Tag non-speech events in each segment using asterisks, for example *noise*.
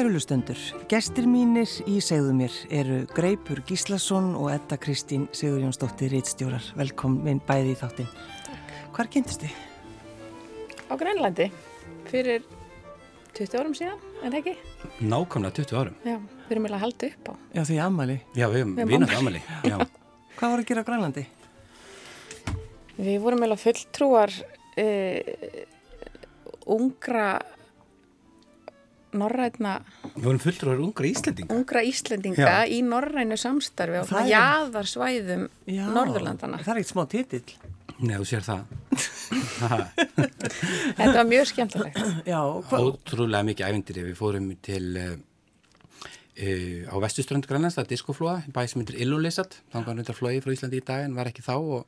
Kærulustendur, gestir mínir í segðu mér eru Greipur Gíslason og Edda Kristín Sigurjónsdóttir Ritstjórar. Velkomin bæði í þáttin. Takk. Hvar kynntist þið? Á Grænlandi, fyrir 20 árum síðan, en ekki? Nákvæmlega 20 árum. Já, við erum að halda upp á. Já, því ammali. Já, við erum vinnandi ammali. *laughs* Hvað voru að gera á Grænlandi? Við vorum meðal fulltrúar uh, ungra norræna Við vorum fulltrúar ungra Íslendinga. ungra Íslendinga Já. í norrænu samstarfi á svona jaðarsvæðum Já. Norðurlandana Það er eitt smá titill. Nei, þú sér það. *laughs* Þetta var mjög skemmtilegt. Já, Ótrúlega mikið ævindir Við fórum til uh, uh, á vestuströnd Grænlands, það er diskoflóa bæ sem heitir Illulisat, þannig að hundar flói frá Íslandi í dag en var ekki þá og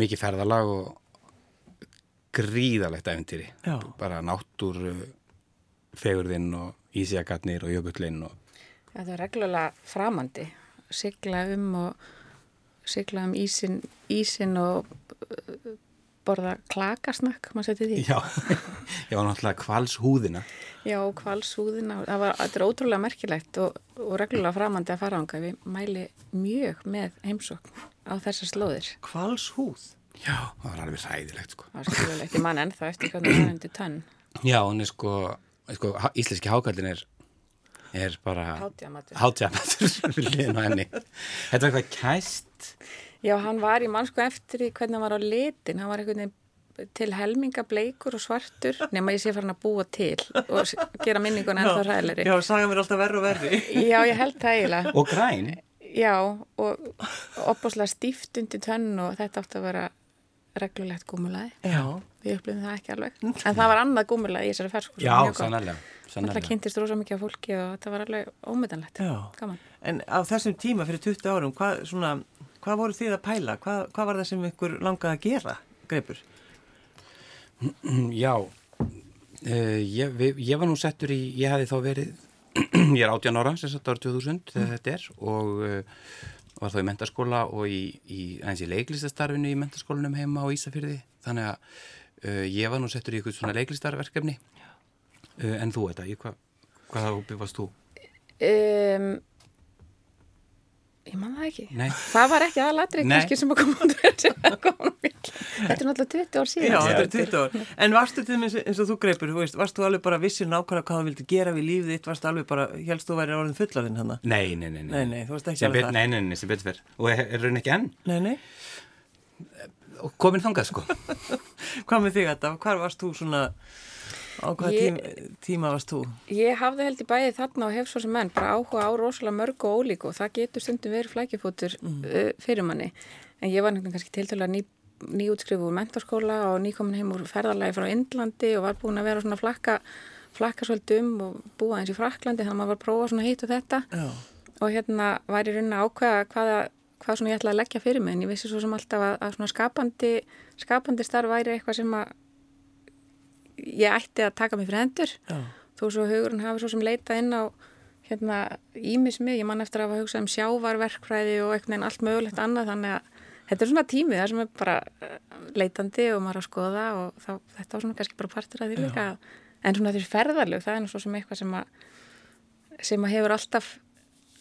mikið ferðalag og gríðalegt ævintýri. Bara náttúr uh, fegurðinn og ísjagatnir og jökullinn og... Það er reglulega framandi. Sigla um og sigla um ísin, ísin og uh, borða klakasnakk, maður seti því? Já, *laughs* já, náttúrulega kvalshúðina Já, kvalshúðina það var, þetta er ótrúlega merkilegt og, og reglulega framandi að fara ánga við mæli mjög með heimsokn á þessar slóðir. Kvalshúð? Já, það var alveg ræðilegt sko. Það var skilulegt í mann ennþá eftir hvernig það er undir tönn. Já, hún er sko sko, íslenski hákallin er er bara hátjamatur *laughs* Þetta var eitthvað kæst? Já, hann var í mannsku eftir því hvernig hann var á litin. Hann var eitthvað til helminga bleikur og svartur nema ég sé farin að búa til og gera minningun ennþá ræðilegri Já, saga mér alltaf verru og verri. Já, ég held það eiginlega. Og græn? Já, og opbáslega stíft undir tönn og þetta átti að vera reglulegt gúmulaði Já. Við upplifum það ekki alveg. En það var annað gúmulega í þessari fersk Já, sannarlega Það kynntist rosa mikið á fólki og þetta var alveg ómyndanlegt En á þessum tíma fyrir 20 árum hvað, svona, hvað voru þið að pæla? Hvað, hvað var það sem ykkur langaði að gera, Greipur? Já uh, ég, við, ég var nú settur í ég hefði þá verið *clears throat* ég er 18 ára, sem sagt árið 2000 þegar mm. þetta er og uh, var þá í mentaskóla og í, í, í leiklistastarfinu í mentaskólanum heima á Ísafyrði þannig að Uh, ég var nú settur í eitthvað svona leiklistarverkefni. Uh, en þú þetta, hva, hvaða hópi varst þú? Um, ég man það ekki. Nei. það var ekki aðalatri kannski sem að koma út þetta er náttúrulega 20 ár síðan. Já, þetta er 20 ár. En varstu til þess eins og þú greipur, þú veist, varstu alveg bara vissir nákvæmlega hvað þú vildi gera við lífið þitt? Varstu alveg bara, helst þú væri orðin fullarinn hann Nei, nei, nei Nei, nei, þú veist ekki alveg það Nei, nei, nei, sem betur fyrr og er, er raun ekki enn? Nei, nei. Og komin þangað sko. *laughs* Hvað með þig þetta? Hvar varst þú svona á hvað ég, tíma, tíma varst þú? Ég hafði held í bæði þarna og hef svo sem menn bara áhuga á rosalega mörg og ólík og það getur stundum verið flækjafótur mm. uh, fyrir manni en ég var nefnilega kannski tiltöla ný, nýútskrifu úr mentorskóla og nýkomin heim úr ferðarlagi frá Indlandi og var búin að vera svona flakka flakka svolítið um og búa eins í Fraklandi þannig að maður var að prófa svona hitt og þetta Já. og hérna var ég raunin að ákveða hvaða hvað svona ég ætla að leggja fyrir mig en ég vissi svo sem alltaf að, að svona skapandi skapandi starf væri eitthvað sem að ég ætti að taka mig fyrir hendur. Já. þó svo hugurinn hafi svo sem leitað inn á hérna ímismið, ég man eftir að hafa hugsað um sjávarverkfræði og eitthvað en allt mögulegt annað. Þannig að þetta er svona tímið það sem er bara eh, leitandi og maður að skoða og þá, þetta var svona kannski bara partur að því líka. En svona þessi ferðarlög, það er nú svo sem eitthvað sem að sem að hefur alltaf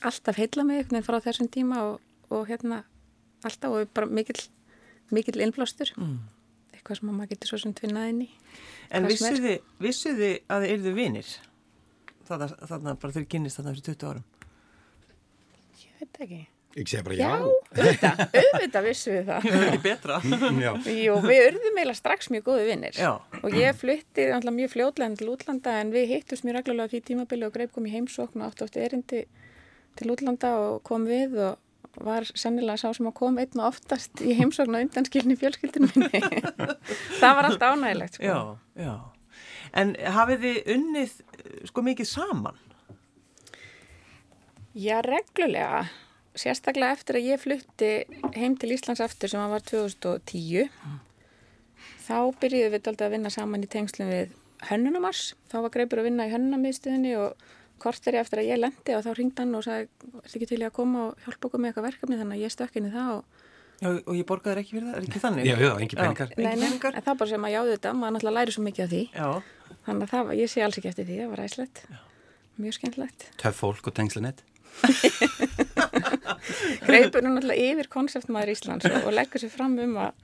alltaf heila mig eitthvað frá þessum tíma og og hérna alltaf og bara mikil, mikil innblástur. Mm. Eitthvað sem maður getur svo sem tvinnaðinn í En vissuði vissu að þið erðu vinir þannig að bara þau kynist þarna fyrir 20 árum Ég veit ekki Ég segi bara já. Já, auðvitað, auðvitað vissu við það. *laughs* Það er ekki betra. *laughs* Jú, við urðum eiginlega strax mjög góði vinnir. Já. Og ég flutti alltaf mjög fljóðlega til útlanda en við hittust mjög reglulega því tímabili og greip kom í heimsókn og átt átti erindi til útlanda og kom við og var sennilega sá sem að koma einn og oftast í heimsókn og undanskilni fjölskyldinu minni *laughs* það var allt ánægilegt sko. Já, já En hafið þið unnið sko mikið saman? Já, reglulega sérstaklega eftir að ég flutti heim til Íslands aftur sem var 2010 mm. þá byrjuðum við alltaf að vinna saman í tengslum við Hönnunamars, þá var Greipur að vinna í Hönnunamiðstöðinni og korteri eftir að ég lendi og þá ringd hann og sagði, ertu ekki til að koma og hjálpa okkur með eitthvað verkefni þannig að ég stökk inn í það og Já, og ég borgaði ekki fyrir það, er ekki þannig? Já, já, engi peningar. Nei, nei, en það bara sem að jáðu þetta, maður náttúrulega læri svo mikið af því. Já. Þannig að það, ég sé alls ekki eftir því, það var æslegt. mjög skemmtilegt. Töff fólk og tengslanett. *laughs* Greipur er náttúrulega yfir konseptmaður Íslands og, leggur sér fram um að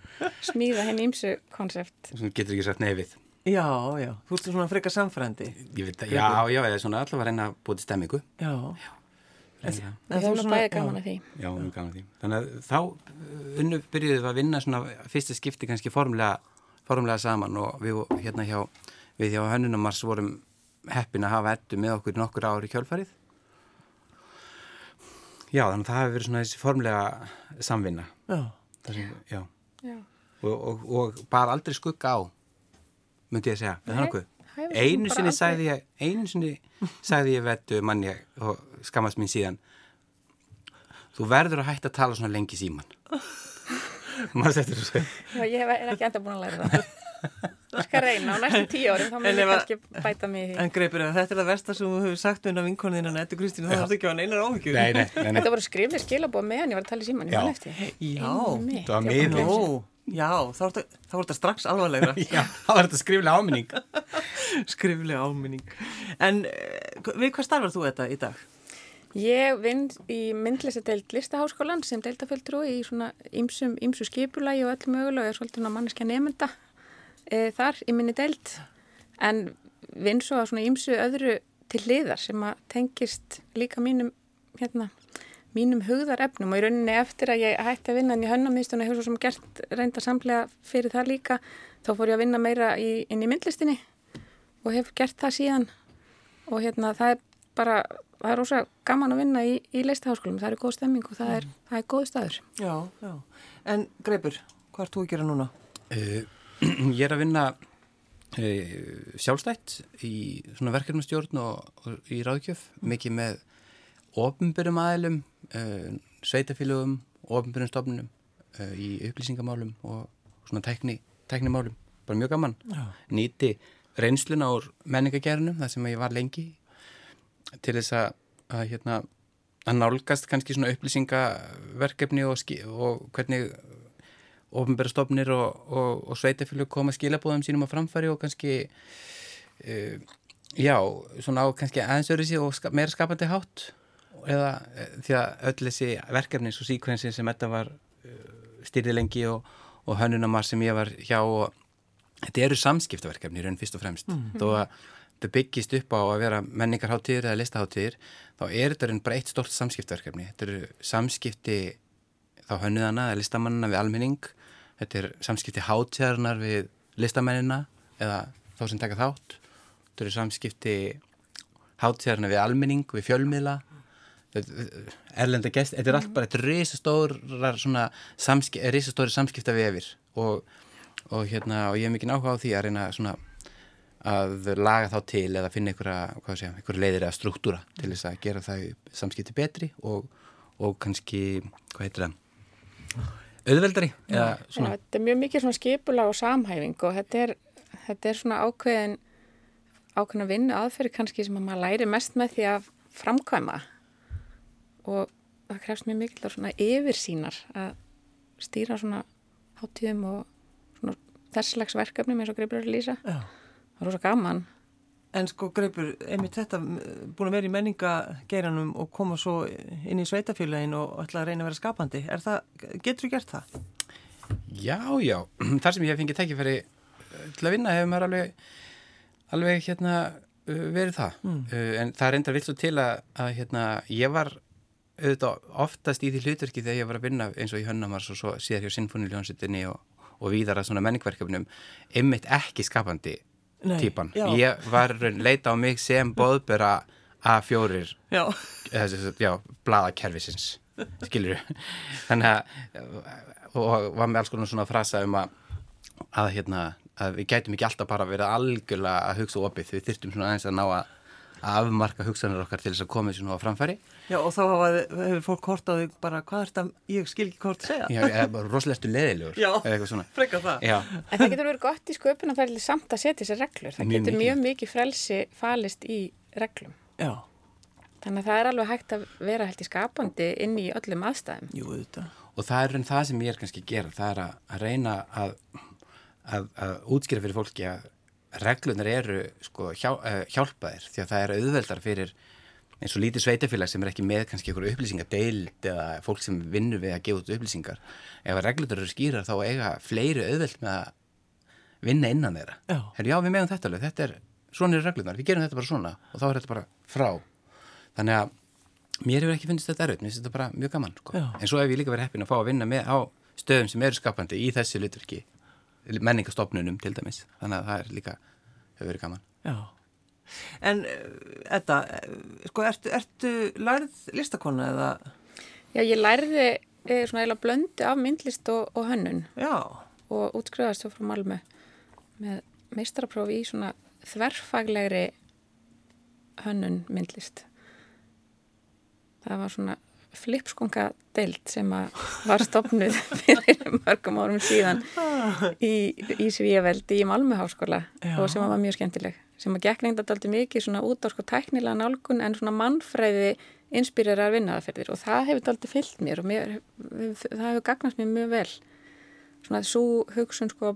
smíða henni ímsu konsept. Sem getur ekki sagt nefið. Já, já, þú ert svona frekar samfrændi. Ég veit að, já, já, eða svona allavega reyna að búið til stemmingu. Já. Reyna, Við höfum nú bæði gaman að því. já, mjög gaman að því. Þannig að þá uh, unnu byrjuðum við að vinna svona fyrsta skipti kannski formlega, formlega saman og við hérna hjá, við hjá Hönnunamars vorum heppin að hafa ettu með okkur nokkur ári kjölfarið. Já, þannig að það hefur verið svona þessi formlega samvinna. Já. Það sem, já. Já. Og, og, og bara aldrei skugga á, myndi ég að segja. Er það nokkuð? Einu sinni sagði ég, einu sinni sagði ég vettu manni og skammast mín síðan þú verður að hætta að tala svona lengi síman maður settur þessu Já, ég hef, er ekki enda búin að læra það. Ég skal reyna á næstu tíu árum, þá En mun ég kannski bæta mig í því. En greipur, þetta er það versta sem þú hefur sagt unna vinkonið innan Ettu Kristínu, þá þarfst ekki að neinar áhyggjur. nei, nei, nei, nei. Þetta voru skriflega skilabóð meðan ég var að tala í síman, ég Já. Já. Einmitt, Það var Nó, *laughs* já, þá er þetta- þá er þetta strax alvarlegra. Já, það var þetta skriflega áminning *laughs* Skriflega áminning. En uh, við hvað starfar þú þetta í dag? Ég vinn í myndlistadeild listaháskólan sem deildaföldrú í svona ymsum, ymsu skipulagi og öllu mögulega og er svolítið manneskja nefnda e, þar í minni deild en vinn svo að svona ymsu öðru til hliðar sem að tengist líka mínum hérna mínum hugðarefnum og í rauninni eftir að ég hætti að vinna en ég hönnamiðstuna hefur svo sem gert reynda samlega fyrir það líka þá fór ég að vinna meira í, inn í myndlistinni og hef gert það síðan og hérna það er bara, það er rosa gaman að vinna í, í listaháskólum, það er góð stemming og það er, það er góð staður. Já, já. En greipur, hvað ert þú að gera núna? uh, *clears throat* Ég er að vinna uh, sjálfstætt í svona verkefnastjórn og, og í ráðgjöf mikið með ofnbyrjum aðilum sveitafélögum, ofnbyrjum stofnunum uh, í upplýsingamálum og svona tækni, tæknimálum. Bara mjög gaman. Já. nýti reynsluna úr menningagerðinum það sem ég var lengi til þess að, að hérna að nálgast kannski svona upplýsingaverkefni og, og hvernig ofnbæra stofnir og, og, og sveitafélög koma skilabóðum sínum á framfæri og kannski uh, já, svona á kannski aðeins öðru síð og ska, meira skapandi hátt eða uh, því að öll þessi verkefni svo síkvensin sem þetta var uh, styrði lengi og, og hönnunamar sem ég var hjá og þetta eru samskiptaverkefni í raun fyrst og fremst. Þó að þetta byggist upp á að vera menningarháttíðir eða listaháttíðir þá er þetta raun bara eitt stort samskiptaverkefni. Þetta eru samskipti þá hönnuðana eða listamannina við almenning. Þetta er samskipti hátíðarnar við listamennina eða þá sem taka þátt. Þetta eru samskipti hátíðarna við almenning, við fjölmiðla erlenda gest þetta er allt bara, þetta er risastórar samskip, risastóri samskipta við yfir og, og hérna og ég hef mikið áhuga á því að reyna svona að laga þá til eða finna einhverja, leiðir eða struktúra til þess að gera það samskipti betri og, og kannski, hvað heitir það auðveldari svona, þetta er mjög mikið svona skipula og samhæfing og þetta er, þetta er svona ákveðin ákveðin að vinna aðferði kannski sem að maður læri mest með því að framkvæma og það krefst mjög mikil svona yfirsýnar að stýra svona hátíðum og svona þesslags verkefni með svo greipur að lýsa. Já. Það er rosa gaman. En sko greipur, einmitt þetta búin að vera í menningageiranum og koma svo inn í sveitafélagin og ætla að reyna að vera skapandi. Er það, getur þú gert það? já, já *clears throat* þar sem ég hef fengið tækifæri eh, til að vinna hefur maður alveg alveg hérna uh, verið það uh, en það reyndar vilt svo til að, að hérna, ég var auðvitað oftast í því hlutverki þegar ég var að vinna eins og í Hönnamars og svo síðar hjá Sinfoniljónsettinni og, og víðar að svona menningverkefnum einmitt ekki skapandi Nei, típan. já. Ég var leita á mig sem boðbera A4 Já. já, blaðakerfisins skilur *laughs* þannig að og var með alls konar svona frasa um að að hérna, að við gætum ekki alltaf bara verið algjörlega að hugsa opið við þyrftum svona aðeins að ná að að afmarka hugsanir okkar til þess að þessu nú á framfæri Já, og þá hefur fólk hort á þig bara, hvað er þetta, ég skil ekki hvort segja. Já, eða bara rosalega stu leðilegur Já. eða eitthvað svona Frekka það. Já, En það getur verið gott í sköpunarferðli samt að setja sér reglur. Það Mjög getur mikið. mjög mikið frelsi falist í reglum. Já, Þannig að það er alveg hægt að vera hægt í skapandi inn í öllum aðstæðum. jú, þetta. og það er raun það sem ég er kannski að gera það er að, að reyna að, að, að útskýra fyrir fólki að, reglunar eru sko hjá, uh, hjálpaðir því að það er auðveldar fyrir eins og lítið sveitafélag sem er ekki með kannski einhverju upplýsingar deild eða fólk sem vinnur við að gefa út upplýsingar ef að reglunar eru skýrar þá eiga fleiri auðveld með að vinna innan þeirra Já. Her, já, við meðum þetta alveg, þetta er svona eru reglunar, við gerum þetta bara svona og þá er þetta bara frá þannig að mér hefur ekki finnst þetta erfitt, mér finnst þetta bara mjög gaman sko. En svo hef ég líka verið heppin að fá að vinna með á stöðum sem eru skapandi í þessi hlutverki menningastofnunum til dæmis þannig að það er líka, hefur verið gaman Já. En þetta, sko, ertu, ertu lærið listakonna eða? Já, ég lærði e, svona eiginlega blöndu af myndlist og, og hönnun Já. og útskrifaðist svo frá Malmö með meistaraprófi í svona þverfaglegri hönnun myndlist. Það var svona flipskonga deild sem var stopnuð *laughs* fyrir mörgum árum síðan í, í Svíjaveldi í Malmö háskóla Já. og sem var mjög skemmtileg sem að gekk reynda daldi mikið svona út á sko tæknilega nálgun en svona mannfræði inspýrar vinnaðaferðir og það hefur daldi fyllt mér og mér, það hefur gagnast mér mjög vel svona svo hugsun sko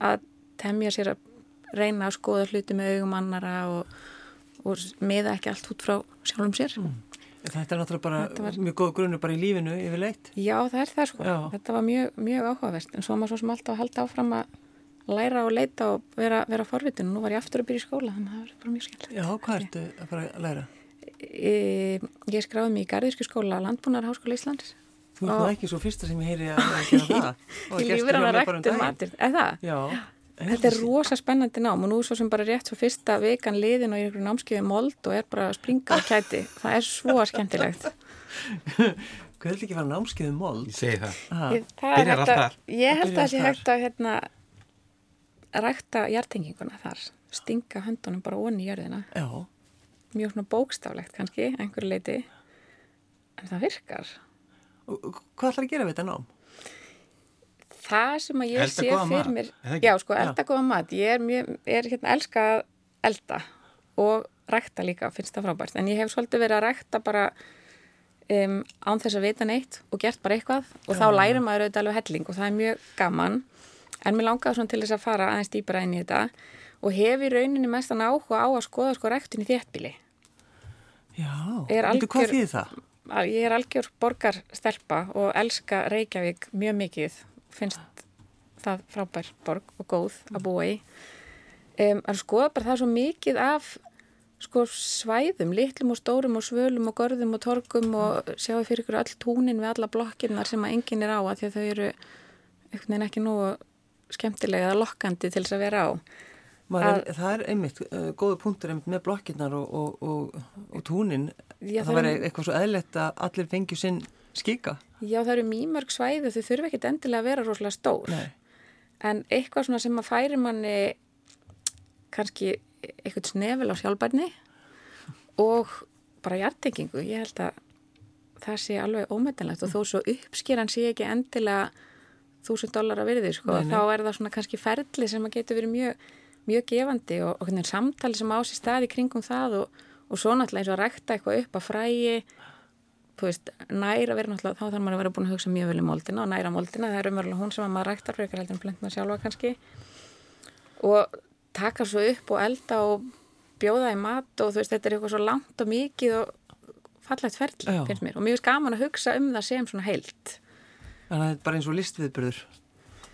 að temja sér að reyna að skoða hluti með augum annara og, og miða ekki allt út frá sjálfum sér. Þetta er náttúrulega bara var- mjög góð grunnu bara í lífinu yfirleitt. Já, það er það sko. Já. Þetta var mjög, mjög áhugavert en svo maður svo sem alltaf að halda áfram að læra og leita og vera, vera forvitin og nú var ég aftur að byrja í skóla þannig að það var bara mjög skemmtilegt. Já, hvað ertu að fara að læra? E, ég skráði mig í Garðísku skóla Landbúnar Háskóla Íslands Þú ert Og- nú ekki svo fyrsta sem ég heyri að að gera það. Gestur lífur að daginn. matur. Er það? Já. Þetta er rosa spennandi nám og nú er svo sem bara rétt svo fyrsta vikan liðin og ég er einhverju námskeiði mold og er bara að springa á kæti. Það er svo skemmtilegt. *laughs* Hvað er ekki að fara námskeiðum mold? Ég segi það Ah, Ég, það er að, ég held að það sé hægt að hérna, rækta hjartenginguna þar, stinga höndunum bara onni í jörðina. Já. Mjög svona bókstaflegt kannski, einhverju leiti, en það virkar. Hvað ætlar að gera við þetta nám? Það sem að ég Elda sé fyrir mat, mér, já sko, elda góða mat, ég er, mjög, er hérna elska að elda og rækta líka, finnst það frábært, en ég hef svolítið verið að rækta bara um, án þess að vita neitt og gert bara eitthvað og þá lærir maður auðvitað alveg helling og það er mjög gaman, en mér langaði svona til þess að fara aðeins dýpra inn í þetta og hef í rauninni mestan áhuga á að skoða sko ræktun í þéttbíli. Já. Veitu, Hvað þýðir það? að ég er algjör borgarstelpa og elska Reykjavík mjög mikið finnst það frábær borg og góð að búa í um, að skoða bara það svo mikið af sko svæðum, litlum og stórum og svölum og görðum og torgum og sjáu fyrir ykkur öll túnin við alla blokkinnar sem að enginn er á að því að þau eru einhvern veginn ekki nú skemmtilega eða lokkandi til þess að vera á er, það er einmitt uh, góðu punktur einmitt með blokkirnar og, og, og, og túnin. Já, það er- eitthvað svo eðlert að allir fengju sinn skika. Já, það eru mýmörg svæði, þau þurfa ekkit endilega að vera rosalega stór. Nei. En eitthvað svona sem að færi manni kannski eitthvað snefil á sjálfbærni og bara hjartengingu. Ég held að það sé alveg ómetanlegt og þó svo uppskýran sé ekki endilega þúsund dólar að virði, sko. Þá er það svona kannski ferli sem að getur verið mjög, mjög gefandi og, og hvernig samtali sem á sér staði kringum það og, og svo náttúrulega eins og að rækta eitthvað upp að frægi veist, næra verið náttúrulega, þá þarf maður að vera búin að hugsa mjög vel um moldina og næra moldina, það er umverulega hún sem að maður ræktar frekar heldur en plöntna sjálfa kannski. Og taka svo upp og elda og bjóða í mat og þú veist, þetta er eitthvað svo langt og mikið og fallegt ferli, finnst mér. Og finnst gaman að hugsa um það sem svona heilt Þannig að þetta er bara eins og listviðburður.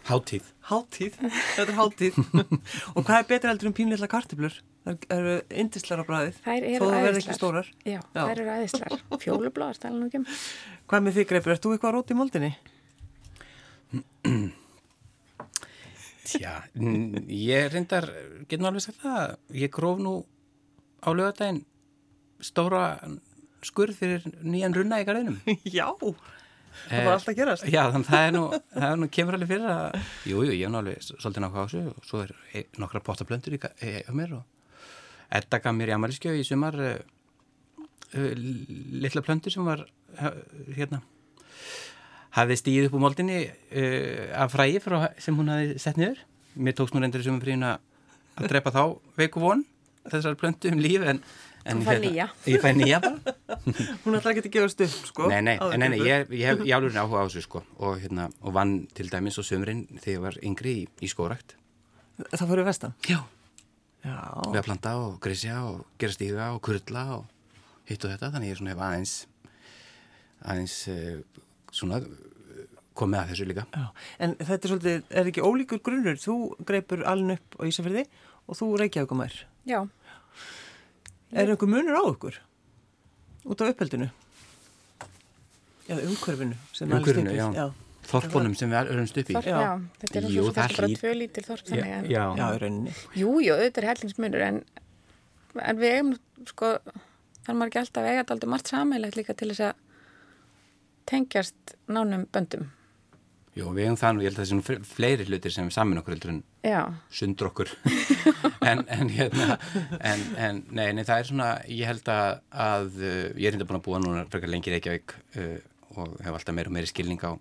Hátíð Háttíð, þetta er háttíð. *laughs* og hvað er betur heldur en pínleitla kartiblur? Það eru indislar á bræðið. Þær Þó eru það verði ekki stórar. Já, Já. þær eru aðeinslar *laughs* fjólubláðar, tala nú ekki um Hvað með þig greipur? Erst þú eitthvað að róta í moldinni? *clears throat* N- ég reyndar, getur nú alveg sagt það, ég gróf nú á lögadaginn stóra skurð fyrir nýjan runna í garðinum. *laughs* Já, það var alltaf að gerast. Já, þannig það er nú, það er nú kemur alveg fyrir að, jú, jú, ég hef nú alveg svolítið náttúrulega á þessu og svo er e- nokkra pottablöndur í ga- e- á mér og Edda gaf mér í amaliskjöf í sumar uh, uh, litla plöndur sem var hérna hafði stíð upp úr moldinni af fræði frá, sem hún hafði sett niður. Mér tókst nú reyndir í sumum fríðin að drepa þá veiku von þessar plöndu um líf en, en Þú fær nýja. Ég fæ nýja bara *laughs* Hún ætlar ekki að gefast upp, sko. Nei, nei, nei, nei ég, ég hef *laughs* alveg áhuga á þessu sko og, hérna, og vann til dæmis á sömurinn þegar ég var yngri í, í skórækt Það fyrir vestan? Já. Já. Við að planta og grisja og gera stíga og kurla og hitt og þetta. Þannig ég er svona hef aðeins, aðeins uh, svona komið að þessu líka. Já. En þetta er svolítið, er ekki ólíkur grunnur? Þú greipur aln upp á Ísafjörði og þú reykjaðugamær. Já. Er einhver munur á ykkur? Út af uppeldinu? Já, umhverfinu. Umhverfinu, já. Já, Þorpunum sem við erum stupp í. Þorp, Já. já. þetta er Jú, það kannski bara tvö lítil þorp þannig að, Já, já, í rauninni. jú, jú, auðvitað er hellingsmunur en, en við eigum, sko, þarf maður ekki alltaf að eiga þetta aldrei margt sammeilegt líka til þess að tengjast nánum böndum. Jú, við það nú, ég held að það sé nú fle- fleiri hlutir sem við samin okkur heldur en Já, sundur okkur. *laughs* En, en hérna en, en nei, nei, það er svona ég held að, að uh, ég er hindi búin að búa núna frekar lengi í Reykjavík uh, og hef alltaf meira og meiri skilning á,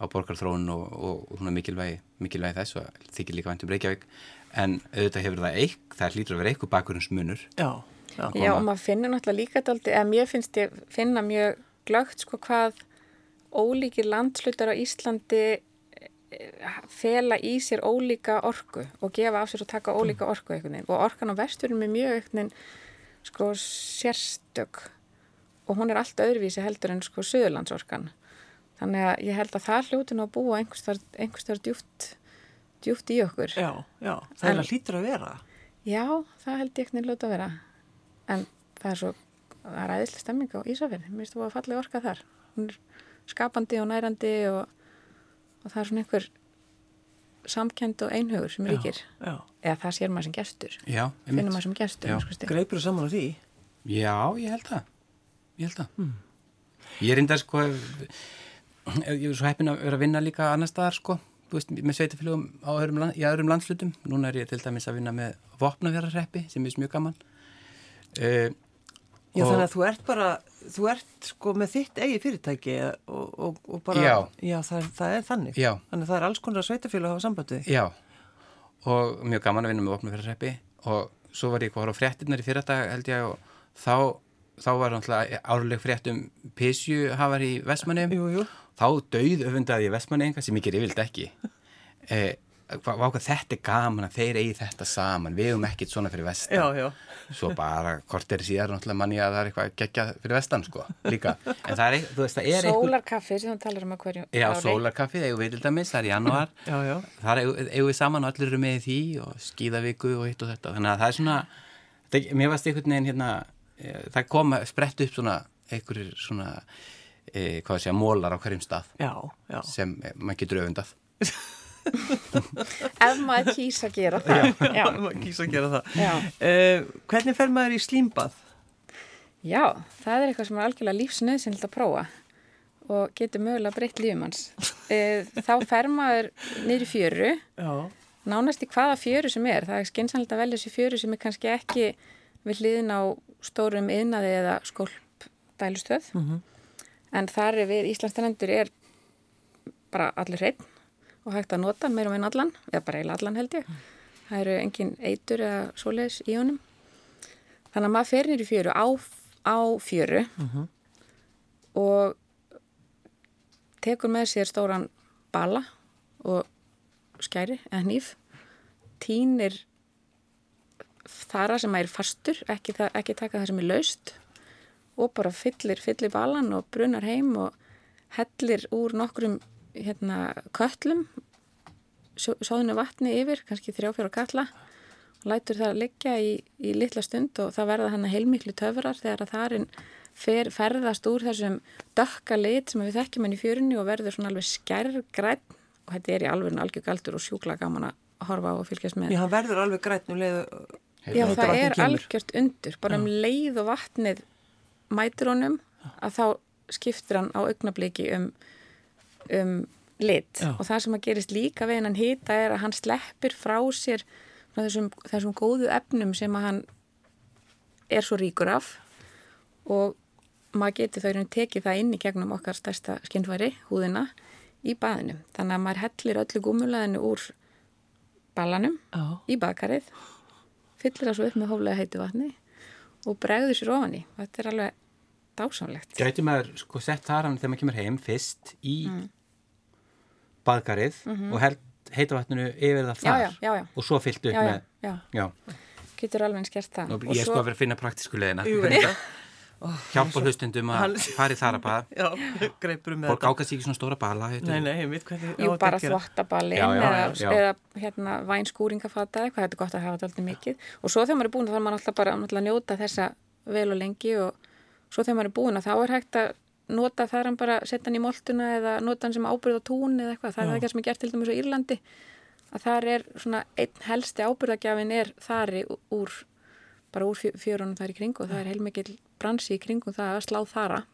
á borgarþróun og, og, og svona mikilvægi, mikilvægi þess og þykir líka vænt um Reykjavík. En auðvitað hefur það eik, það hlýtur að vera eitthvað bakurins munur Já, já. já og maður finnur náttúrulega líka daldi, eða mér finnst ég finna mjög glögt sko hvað ólíkir landslutar á Íslandi eh, fela í sér ólíka orku og gefa af sér og taka ólíka orku og orkan á vesturum er mjög sko sérstök. Og hún er allt öðruvísi heldur en sko söðurlandsorkan þannig að ég held að það hljóti nú að búa einhverstaðar djúft djúft í okkur. Já, já. Það En- er að hlýtur að vera. já, það held ég ekki hljóti að vera. En það er svo það er æðislega stemming á Ísafjörð mér finnst þú að falli orka þar. Hún er skapandi og nærandi og, og það er svona einhver samkend og einhugur sem ríkir. Já, eða það sér maður sem gestur. Já, finnum einmitt. maður sem gestur Já. að greipur þú saman á því? Já, ég held það. Ég held það. Ég er enda sko ég er svo heppin að vera að vinna líka annar staðar sko, þú veist, með öðrum, land- í öðrum landslutum, núna er ég til dæmis að vinna með vopnafjörarreppi sem er mjög gaman. Uh, Já, þannig að þú ert bara, þú ert sko með þitt eigi fyrirtæki og, og, og bara, Já. það, það er þannig. Já. Þannig að það er alls konar sveitafélag að hafa sambandi. Já, og mjög gaman að vinna með vopnafjörarreppi og svo var ég eitthvað að horfa á fréttinnar í fyrradag held ég og þá, þá var árleg frétt um Písju hafar í Vestmannum Jú, jú. þá dauð öfundaði ég Vestmanneinga sem ég ger yfirlt ekki *laughs* eh, hvað, hvað þetta er gaman að þeir eigi þetta saman við hefum ekkit svona fyrir vestan Já, já. *laughs* svo bara hvort er síðar náttúrulega manni að það er eitthvað geggjað fyrir vestan sko líka en það er, þú veist, það er einhver Sólarkaffi sem þú talar um að hverju Já, ári. sólarkaffið, eigum við til dæmis, það er í janúar *laughs* Já, já. þar eigum eigum við saman og allir eru með í því og skíðaviku og hitt og þetta þannig að það er svona, það, mér varst einhvern veginn hérna, e, það kom að spretta upp svona, einhverjir svona e, hvað sé að mólar á hverjum stað Já, já. sem e, maður getur öfundað *laughs* *laughs* ef maður kýs að gera það já. maður kýs að gera það. Já. Uh, hvernig fer maður í slímbað? Já, það er eitthvað sem er algjörlega lífsnöðsynlegt að prófa og getur mögulega breytt lífumanns. E, þá fer maður niður í fjöru, Já. nánast í hvaða fjöru sem er. Það er skynsanlegt að velja þessi fjöru sem er kannski ekki við hliðin á stórum yðnaði eða skólp dælustöð. En þar er við Íslandstenendur er bara allir hreinn og hægt að nota meira meina allan, eða bara eiginlega allan held ég. Það eru engin eitur eða svoleiðis í honum. Þannig að maður fer nýri fjöru á, á fjöru og tekur með sér stóran bala og skæri eða hníf, tínir þara sem er fastur, ekki, ekki taka það sem er laust og bara fyllir, fyllir balan og brunar heim og hellir úr nokkrum hérna, köllum sóðinu vatni yfir, kannski þrjáfjóra kalla og lætur það liggja í, í litla stund og það verða hann heilmiklu töfrar þegar að þarinn fer, ferðast úr þessum dökka lit sem við þekkjum hann í fjörunni og verður svona alveg skærgræn og þetta er í alveg algjör galdur og sjúkla gaman að horfa á og fylgjast með. Já, hann verður alveg grætn um leið Já, heita það er kemur. algjört undur, bara um leið og vatnið mætir honum að þá skiptir hann á augnabliki um, um lit Já. og það sem að gerist líka við hann hýta er að hann sleppir frá sér þessum, þessum góðu efnum sem að hann er svo ríkur af og maður getur þau tekið það inn í gegnum okkar stærsta skinnfæri, húðina, í baðinu. Þannig að maður hellir öllu gúmulaðinu úr balanum Já. í bakarið, fyllir það svo upp með hóflega heitu vatni og bregður sér ofan í. Þetta er alveg dásamlegt. Gæti maður sko sett þar hann þegar maður kemur heim fyrst í baðkarið og held, heita vatninu yfir það þar já, já, já. og svo fyllt upp með já, já. getur alveg eins gert það. Nú, Og ég er sko svo- að vera að finna praktísku leðina hjálpa hlustundum að í þar að baða Já, greipur með fólk ákast ekki svona stóra bala Nei, nei, ég veit hvernig Jú, bara já, eða, hérna, vænskúringafata eitthvað, þetta er gott að hafa þetta alltaf mikið. Og svo þegar maður er búin þá er maður alltaf bara að njóta þessa vel og lengi og svo þegar maður er búin að þá er hægt að nota þar hann bara, setja hann í moltuna eða nota hann sem ábyrð á tún eða eitthvað, það er ekki það sem er gert til dæmis á Írlandi að þar er svona einn helsti ábyrðagjafin er þari úr bara úr fjö- fjörunum þar í kring og það er heilmikil bransi í kringum það að slá þara.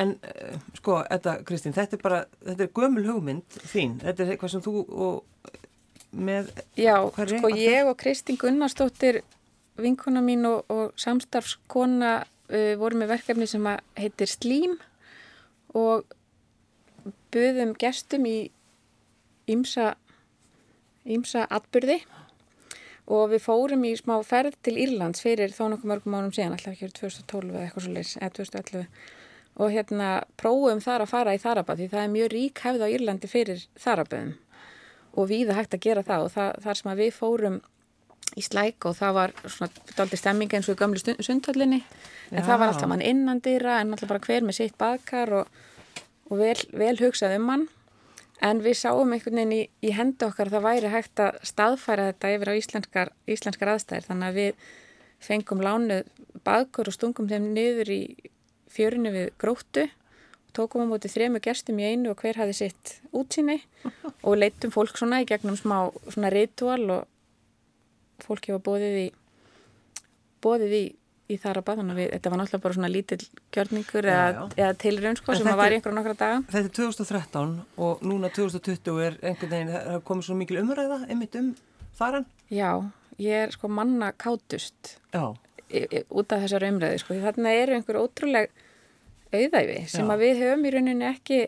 En uh, sko, þetta, Kristín, þetta er bara, þetta er gömul hugmynd þín. Þetta er eitthvað sem þú og með, Já, sko ég og Kristín Gunnarsdóttir vinkona mín og, og samstarfskona uh, voru með verkefni sem heitir Slím og buðum gestum í ímsa ímsa atbyrði og við fórum í smá ferð til Írlands fyrir þó nokkuð mörgum mánum síðan, alltaf ekki 2012 eða eitthvað svo leys, eða 2011 og hérna prófum þar að fara í Þarabað því það er mjög rík hefð á Írlandi fyrir Þaraböðum. Og víða hægt að gera það og það, þar sem að við fórum í slæk og það var svona daldi stemming eins og í gömlu stund- sundhöllinni. En Já. það var alltaf mann innandýra en alltaf bara hver með sitt baðkar og, og vel, vel hugsað um hann. En við sáum einhvern veginn í, í hendi okkar að það væri hægt að staðfæra þetta yfir á íslenskar, íslenskar aðstæðir þannig að við fengum lánuð baðkur og stungum þeim niður í fjörinu við gróttu tókum á móti þremu gestum í einu og hver hafi sitt útsýni og leittum fólk svona í gegnum smá svona ritual og fólki var bóðið í bóðið í, í þar að baðan og við, þetta var náttúrulega bara svona lítill gjörningur Já, eða, já. eða tilraun sko sem að var í einhverjum nokkra daga þetta er 2013 og núna 2020 er einhvern veginn, það er komið svo mikil umræða einmitt um þaran. Já, ég er sko manna kátust Já, í- í- út af þessar umræði sko, því þarna eru einhver ótrúleg auðæfi sem Já. að við höfum í rauninni ekki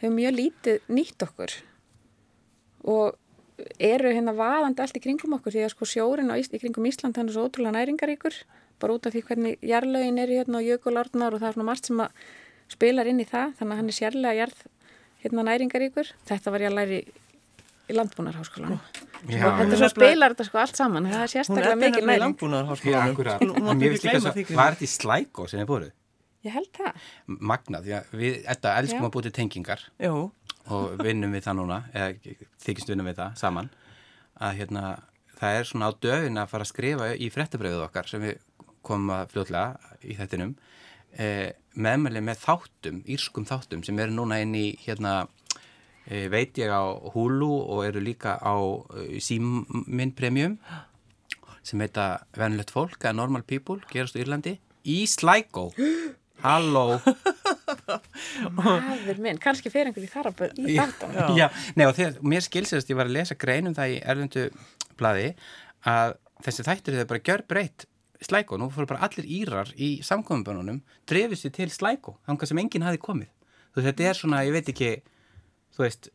höfum mjög lítið nýtt okkur og eru hérna vaðandi allt í kringum okkur því að sko sjórin í kringum Ísland hann er svo ótrúlega næringaríkur bara út af því hvernig jarlögin er hérna og jökulárnar og það er svona margt sem að spilar inn í það þannig að hann er sérlega jarð hérna næringaríkur þetta var ég að læri í landbúnarháskólanum Já, og þetta svo spilar þetta sko allt saman það er sérstaklega er í næring. Hún- gleyma svo, því, Kristín. var þetta í slæko sem þið fóruð? Ég held það. Magnað, því að við, þetta elskum Já. að búti tengingar. Jú, og vinnum við það núna eða þykist vinnum við það saman. Að hérna, það er svona á döfin að fara að skrifa í fréttabröfið okkar sem við komum að fljótlega í þettinum eh, meðmæli með þáttum, írskum þáttum sem eru núna inn í hérna eh, veit ég á Hulu og eru líka á eh, Símin Premium sem heita Venlött fólk eða Normal People, gerast á Írlandi í Sligo Halló. *laughs* Maður minn, kannski fyrir einhver í þaraböð í þáttan Já. Já, nei og þegar mér skilsast, ég var að lesa greinum það í erlendu blaði að þessi þættir þau bara gjör breytt slæko, nú fóru bara allir írar í samkominnbönunum, drefið sér til slæko þangað sem enginn hafi komið. Þú veist, þetta er svona, ég veit ekki þú veist,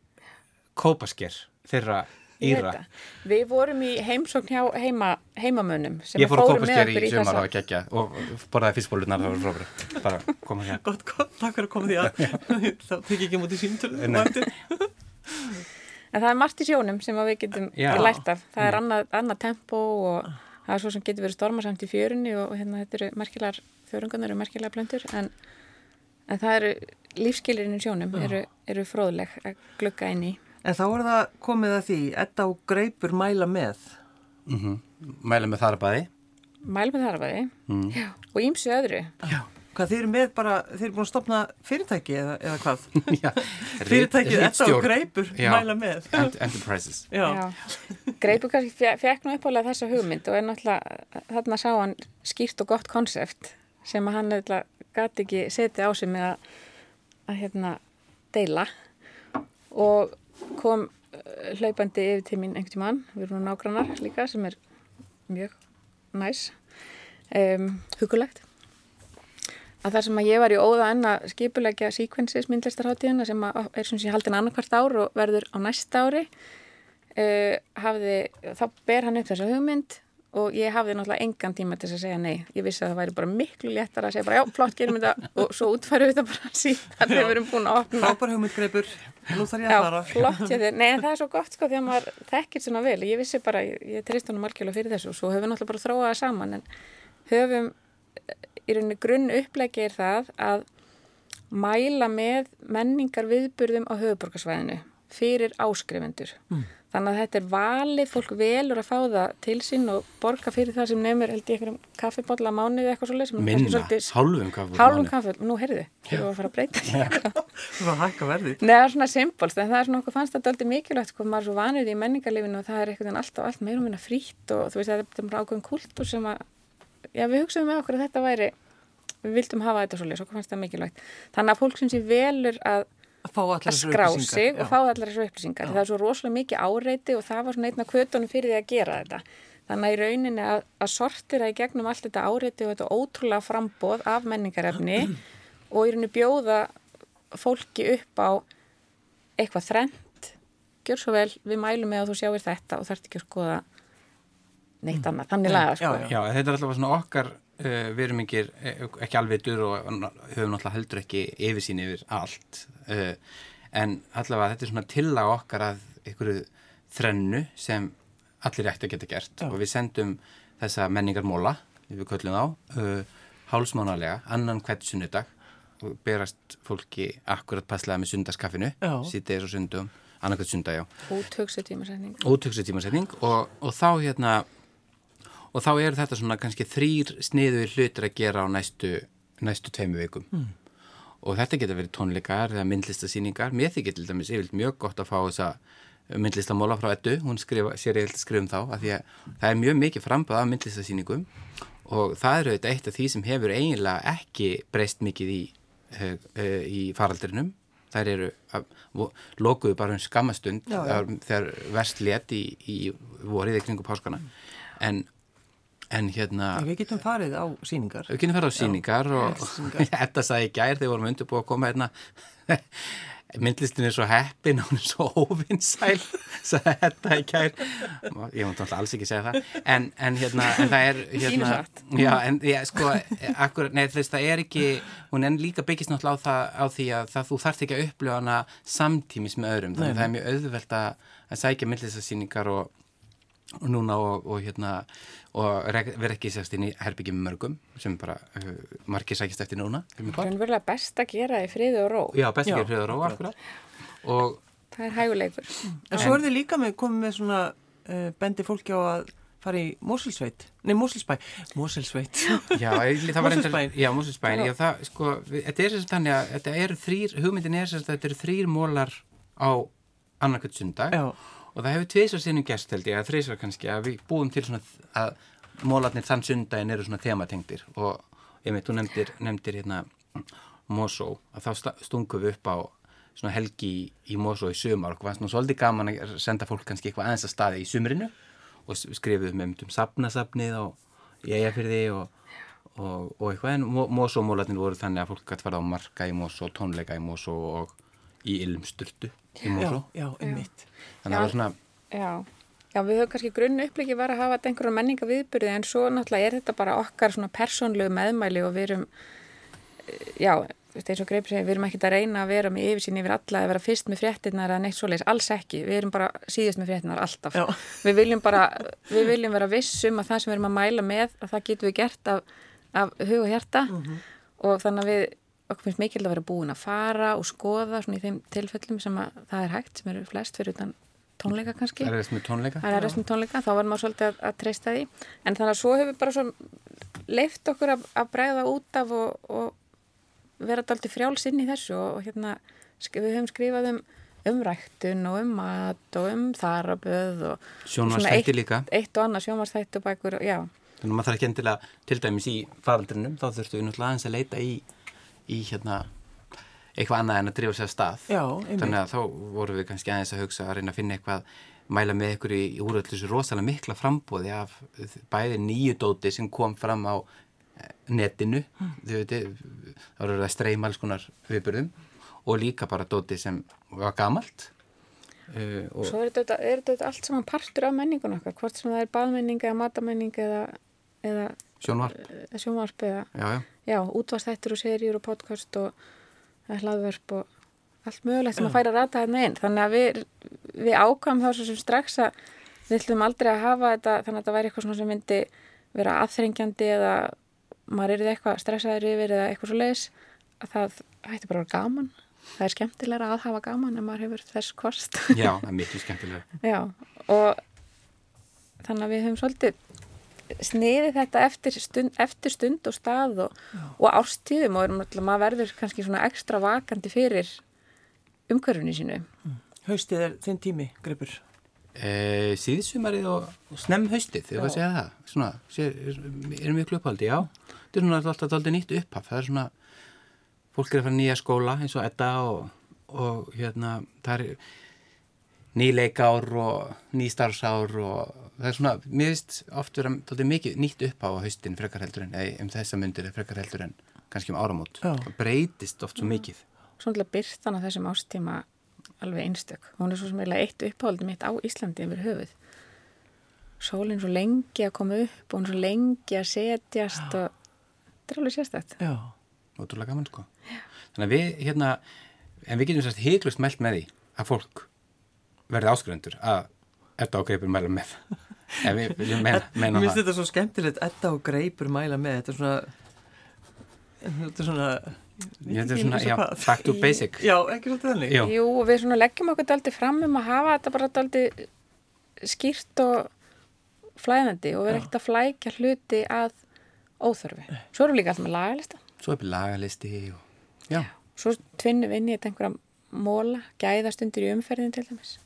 kópasker þeirra íra það. Við vorum í heimsókn hjá heima, heimamönnum sem Ég fór að fóru með kópasker okkur í sumar og gekja og borðaði fyrstbólunar það var frábæri bara koma hér gott, gott, takk fyrir að koma því að *laughs* þá tek ég ekki mútið síntölu og. En það er margt í sjónum sem að við getum lært af. Það Mm. er annað, annað tempo og það er svo sem getur verið stormasamt í fjörunni og hérna þetta eru merkilegar, þörungarnir eru merkilegar blöndur en, en það eru lífskilirinn í sjónum eru, eru fróðleg að glugga inn í. En þá er það komið að því, Edda og Greipur mæla með. mm Mæla með þar að baði Mæl með þarfaði Mm. Já. og ímsu öðru. Já, Hvað þeir eru með bara, þeir eru búin að stopna fyrirtæki eða, eða hvað? *laughs* já Fyrirtækið Edda og. Greipur Já. mæla með. Ent Enterprises Já. Greipur kannski fe- fekk nú uppálega þessa hugmynd og er náttúrulega, þarna sá hann skýrt og gott konsept sem að hann eitthvað gæti ekki setja á sig með að, að hérna deila og kom uh, hlaupandi yfir til mín einhvern tímann, við erum nágrannar líka sem er mjög næs um, hugulegt að þar sem að ég var í óða enn að skipulegja sequences myndlistarháttíðina sem er sem sé haldin annarkvært ár og verður á næsta ári uh, hafði, þá ber hann upp þessa hugmynd og ég hafði náttúrulega engan tíma til þess að segja nei. Ég vissi að það væri bara miklu léttar að segja bara já, flott, gerum þetta og svo útfærum við þetta bara síðan þegar við erum búin að opna. Frábær hugmynd Greipur. Nú þarf ég að fara. Já, flott, ég þér. Nei, en það er svo gott sko því að maður þekkir svona vel. Ég vissi bara, ég, treyst honum margjóla fyrir þessu og svo höfum við náttúrulega bara þróað það saman en höfum í rauninni grunn upplegið er það að mæla með menningar viðburðum á höfuborgarsvæðinu fyrir áskrifendur. Mm. Þannig að þetta er valið, fólk velur að fá það til sín og borga fyrir það sem nefnir held ég einhverjum kaffibotla mánuði eitthvað svolítið. Minna, svolítið, hálfum kaffibotla. Hálfum kaffibotla, nú heyrðu, þið voru að fara að breyta því. Það var að hækka verðið. Nei, það er svona simpolst, en það er svona okkur fannst þetta aldrei mikilvægt, sko, maður er svo vanur í menningarlifinu og það er eitthvað allt og allt meira og minna frýtt og þú veist, þetta er bara ákveðin kultur sem að, já, við hugsaðum með okkur að þetta væri, við vildum hafa þetta svolítið, svo fannst það mikilvægt. Þannig að fólk sem sé velur að að skrá sig og fá allar þessu upplýsingar. Já. Það er svo rosalega mikið áreiti og það var svona einna kvötunum fyrir því að gera þetta. Þannig að í rauninni að, að sortira í gegnum allt þetta áreiti og þetta ótrúlega frambóð af menningarefni *clears throat* og í rauninni bjóða fólki upp á eitthvað þrent, gjör svo vel, við mælum með að þú sjáir þetta og þarf ekki að skoða neitt mm. annað. Þannig laga sko. Já, já, þetta er alltaf svona okkar Uh, við erum ekki, eh, ekki alveg dur og höfum náttúrulega heldur ekki yfirsýn yfir allt uh, en allavega þetta er svona tillag okkar að einhverju þrennu sem allir ætti að geta gert. Já. og við sendum þessa menningarmóla við köllum á uh, hálsmánalega, annan hvert sunnudag. Og berast fólki akkurat passlega með sundaskaffinu sítið er svo sundum, annan hvert sundag Úthugsu tímasetning Úthugsu tímasetning og, og þá hérna og þá eru þetta svona kannski þrýr sniðu hlutir að gera á næstu, næstu tveimu vikum. Mm. Og þetta getur verið tónleikar eða myndlistasýningar. Mér þykir til dæmis yfirlega mjög gott að fá þessa myndlistamóla frá Eddu. Hún skrifa, sér að skrifum þá að því að það er mjög mikið framböð af myndlistasýningum. Og það eru þetta eitt af því sem hefur eiginlega ekki breyst mikið í, uh, uh, í faraldrinum. Þær eru lokuðu bara um skamastund já, já. þegar verst let í, í vorið ekningu páskana. En En hérna... Ja, við getum farið á síningar. Við getum farið á síningar Já, og *laughs* þetta sagði ég gær þegar vorum undirbúið að koma hérna. *laughs* Myndlistin er svo heppin og hún er svo óvinnsæl, *laughs* sagði þetta í gær. Ég mútti alltaf alls ekki segja það. En, en hérna, en það er... Hérna, já, en já, sko, akkur, nei, þess, það er ekki, hún er líka byggist náttúrulega á, það, á því að það, þú þarft ekki að upplifa hana samtímis með öðrum. Þannig að það er mjög auðvelt að, að sækja myndlistasíningar og og núna og, og hérna og verð ekki sérst inn í herbyggjum mörgum sem bara uh, margir sækist eftir núna er verið best að gera í friði og ró. Já, best að gera í friði og ró, akkurat. Og Það er hæguleikur. En svo er þið líka með komið með svona uh, bendi fólki á að fara í Mosulsveit Nei, Mosulsbæ Mosulsveit *laughs* Já, það var Mosulsbæ Já, Mosulsbæ Já, það, sko, þetta er sérst þannig að þetta eru þrýr, hugmyndin er sérst að þetta eru þrýr mólar á annarkvöld sundag Já og það hefur tviðsar sinnum gæst held ég að þreysar kannski að við búum til svona að mólarnir þann sundaginn eru svona thematengdir. Og ég veit, þú nefndir, nefndir hérna Mosó, að þá stungum við upp á svona helgi í, í Mosó í sumar. Og var svona svolítið gaman að senda fólk kannski eitthvað aðeins að staði í sumrinu. Og skrifuðum um, um sapnasapnið og í eigafyrði og, og, og eitthvað. En Mosó mólarnir voru þannig að fólk gæti fara á marka í Mosó, tónleika í Mosó og í ilmsturtu í Mosó. Já, já, einmitt. Þannig að það var svona... Já, já, við höfum kannski grunn uppliki var að hafa einhverja menninga viðbyrði en svo náttúrulega er þetta bara okkar svona persónlegu meðmæli og við erum, eh, já, eins og greipur segja, við erum ekkert að reyna að vera með yfirsýn yfir alla, að vera fyrst með fréttinnar eða neitt svoleiðis, alls ekki, við erum bara síðast með fréttinnar alltaf. Já. Við viljum bara, við viljum vera vissum að það sem við erum að mæla með, að það getum við gert af, af hug og hjarta mm -hmm. og þannig að við okkur finnst mikil að vera búin að fara og skoða svona í þeim tilfellum sem að það er hægt sem eru flest fyrir utan tónleika kannski. Það er erist með tónleika. Það er erist með tónleika, þá var maður svolítið að, að treysta því. En þannig að svo hefur bara svo leift okkur að, að bregða út af og, og vera alltaf frjálsinn í þessu og, og hérna við höfum skrifað um umræktun og um mat og um þaraböð og sjónvarsþætti líka. Eitt og annað sjónvarsþætti og bækur, já. Þannig að maður þarf ekki endilega til dæmis í faraldrinum, þá þurftu við náttúrulega aðeins að leita í í hérna eitthvað annað en að drifa sér stað. Já, þannig að þá vorum við kannski aðeins að hugsa að reyna að finna eitthvað mæla með ykkur í, í úröldusu rosalega mikla frambóði af bæði nýju dóti sem kom fram á eh, netinu. Mm. veitir, þá eru það streym alls konar viðbörðum og líka bara dóti sem var gamalt. Uh, og Svo er þetta, er þetta allt saman partur af menningun okkar hvort sem það er baðmenning eða matamenning eða, eða sjónvarp, sjónvarp eða já, já já, útvastættur og serjur og podcast og hlaðverf og allt mögulegt sem að færa rata hérna inn. Þannig að við, við ákvæmum þá svo sem strax að við ætlum aldrei að hafa þetta þannig að þetta væri eitthvað sem myndi vera aðþrengjandi eða maður er eitthvað stressaður yfir eða eitthvað svo leiðis að það hætti bara að vera gaman. Það er skemmtilega að hafa gaman en maður hefur þess kost. Já, það er mikið skemmtilega *laughs* Já, og þannig að við höfum svolítið sniði þetta eftir stund, eftir stund og stað og, og ástíðum og erum alltaf, maður verður kannski svona ekstra vakandi fyrir umhverfni sínu. Haustið er þinn tími, Greipur. e, Síðsumarið og, og snemm haustið þegar við segja það. Svona, sé, er, erum við klubbhaldi, já. Þetta er svona alltaf aldrei nýtt upphaf. Það er svona, fólk er að fara nýja skóla eins og Edda og, og hérna, það er nýleikár og nýstarfsár og það er svona, mér veist oft vera aldrei mikið nýtt upphaf á haustin frekar heldur en, eða um þessa myndir frekar heldur en kannski um áramót Já. það breytist oft svo mikið Svona byrtan á þessum ástíma alveg einstök. Hún er svo sem eiginlega eitt uppáhaldið mitt á Íslandi yfir höfuð. Sólinn svo lengi að koma upp og hún svo lengi að setjast og þetta er alveg sérstætt. Já. Ótrúlega gaman sko. Þannig að við hérna, en við getum sérst heiklust mælt með því að fólk verði áskrifendur að Edda og Greipur mæla með. *laughs* En við viljum meina, meina Mér finnst þetta svo skemmtilegt, Edda og Greipur mæla með, þetta er svona, þetta er svona, þetta er svona, já, back to basic. já, ekki svolítið þannig. Jú, við svona leggjum okkur daldi fram um að hafa þetta bara daldi skýrt og flæðandi og vera ekkert að flækja hluti að óþörfi. Svo erum við líka alltaf með lagalista. svo er lagalisti og, já, Svo tvinnum við inn í þetta einhverja móla, gæðastundir í umferðin til dæmis.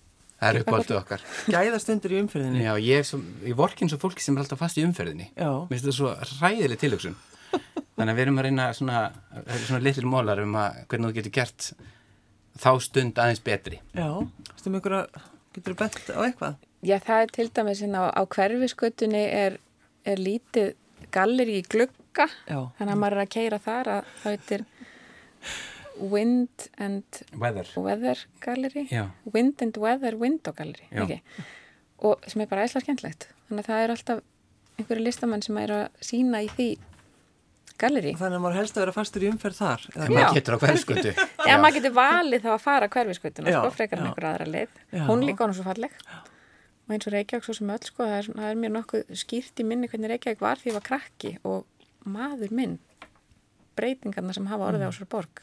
Það er uppáldið okkar. Gæðastundur í umferðinni. Já, ég er svo, ég vorkin svo fólki sem er alltaf fast í umferðinni. Já. Mér finnst þetta svo ræðileg tilhugsun. Þannig að við erum að reyna svona, svona litlir mólar um að hvernig þú getur gert þá stund aðeins betri. Já, stum ykkur að, getur þú bent á eitthvað? Já, það er til dæmis inn á, á hverfiskötunni er, er lítið galleri í glugga. Já. Þannig að maður er að keira þar að það heitir Wind and Weather. Weather Gallery. Já. Wind and Weather Window Gallery. Ekki? Og sem er bara æsla skemmtlegt. Þannig að það er alltaf einhverju listamenn sem er að sína í því galleri. Þannig að maður helst að vera fastur í umferð þar. eða En maður getur á hverjaskötu. *laughs* Já, maður getur valið þá að fara hverfiskutuna, Já, sko, frekar en einhver aðra leið. Já. Hún líka hann svo falleg. Og eins og Reykjavík svo sem öll, sko, það er, það er mér nokkuð skýrt í minni hvernig Reykjavík var því ég var krakki og maður minn, breytingarna sem hafa Mm. orðið á sér borg,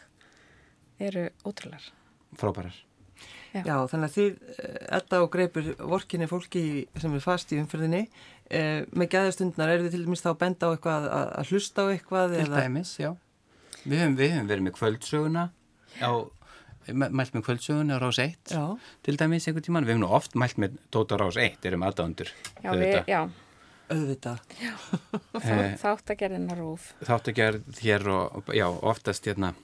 eru ótrúlar. Frábærar. Já, þannig að þið, eh, Edda og Greipur, vorkinni fólki sem er fast í umferðinni, eh, með gæðastundnar, eru þið til dæmis þá að benda á eitthvað, að, að hlusta á eitthvað? Til eða- dæmis, já. Við höfum, við höfum verið með kvöldsöguna á, mæ- mælt með kvöldsöguna á rás 1 Já. til dæmis einhvern tíman. Við höfum nú oft mælt með Dóta rás 1, erum aðdándur. Já, við, já, Auðvitað. *laughs* Eh. þáttagerðina rúf. Þáttu gerð hér og já, oftast hérna,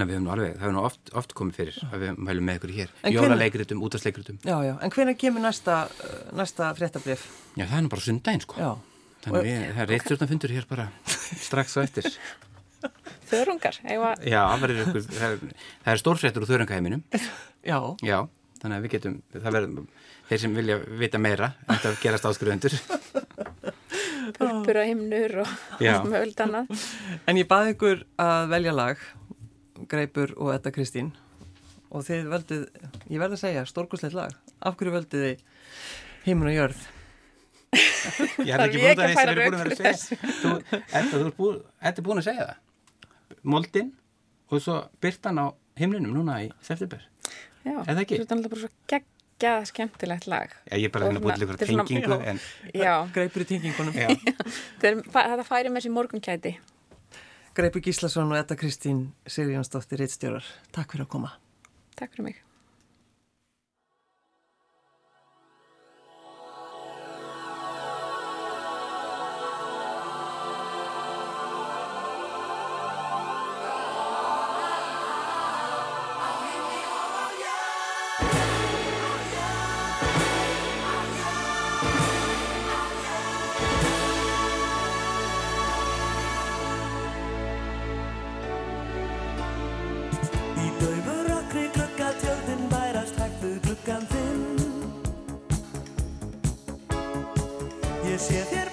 na, við höfum nú alveg, það hefur nú oft, oft komið fyrir að við mælum með ykkur hér. Jólaleikritum, útastleikritum. Já, já. En hvenær kemur næsta, eh, næsta fréttabrif? Já, það er nú bara sundaginn, sko. Já. Þannig við, það er reittstjórnafundur hér bara *laughs* strax á eftir. Þörungar, eða Já, það verður ykkur, það er, það er stórfréttur úr þörungaheiminum. Já. Já, þannig að við getum, það verður, þeir sem vilja vita meira, þetta gerast áskrifundur. purpur og himnur og allt mögulegt annað. En ég baði ykkur að velja lag, Greipur og Edda Kristín og þið völdið, ég verð að segja, stórkuslegt lag. Af hverju völdið þið Himmun og jörð? Ég er ekki búin að að það sem er búin að vera að segja. Þú, Edda, þú ert búin, búin að segja það. Moldin og svo byrtan á himlinum núna í september. Já, Er? Þetta er alltaf bara svo geggjað skemmtilegt lag. Já, ég er bara að að búin svona- tengingu, já. en Já, Greipur í tengingunum. já, *laughs* þetta, er, þetta færi með sér morgunkæti. Greipur Gíslason og Edda Kristín Sigurjónsdóttir Ritstjórar. Takk fyrir að koma. Takk fyrir mig. Í daufur okri glugga tjöldin bærast hægt við gluggan þinn. Ég sé þér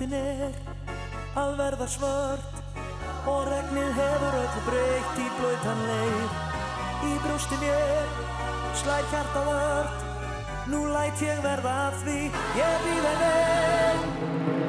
Nóttin er að verða svart og regnið hefur öllu breykt í blöytan leir. Í brústin ég slæð hjarta vart, nú læt ég verða af því ég býð en enn.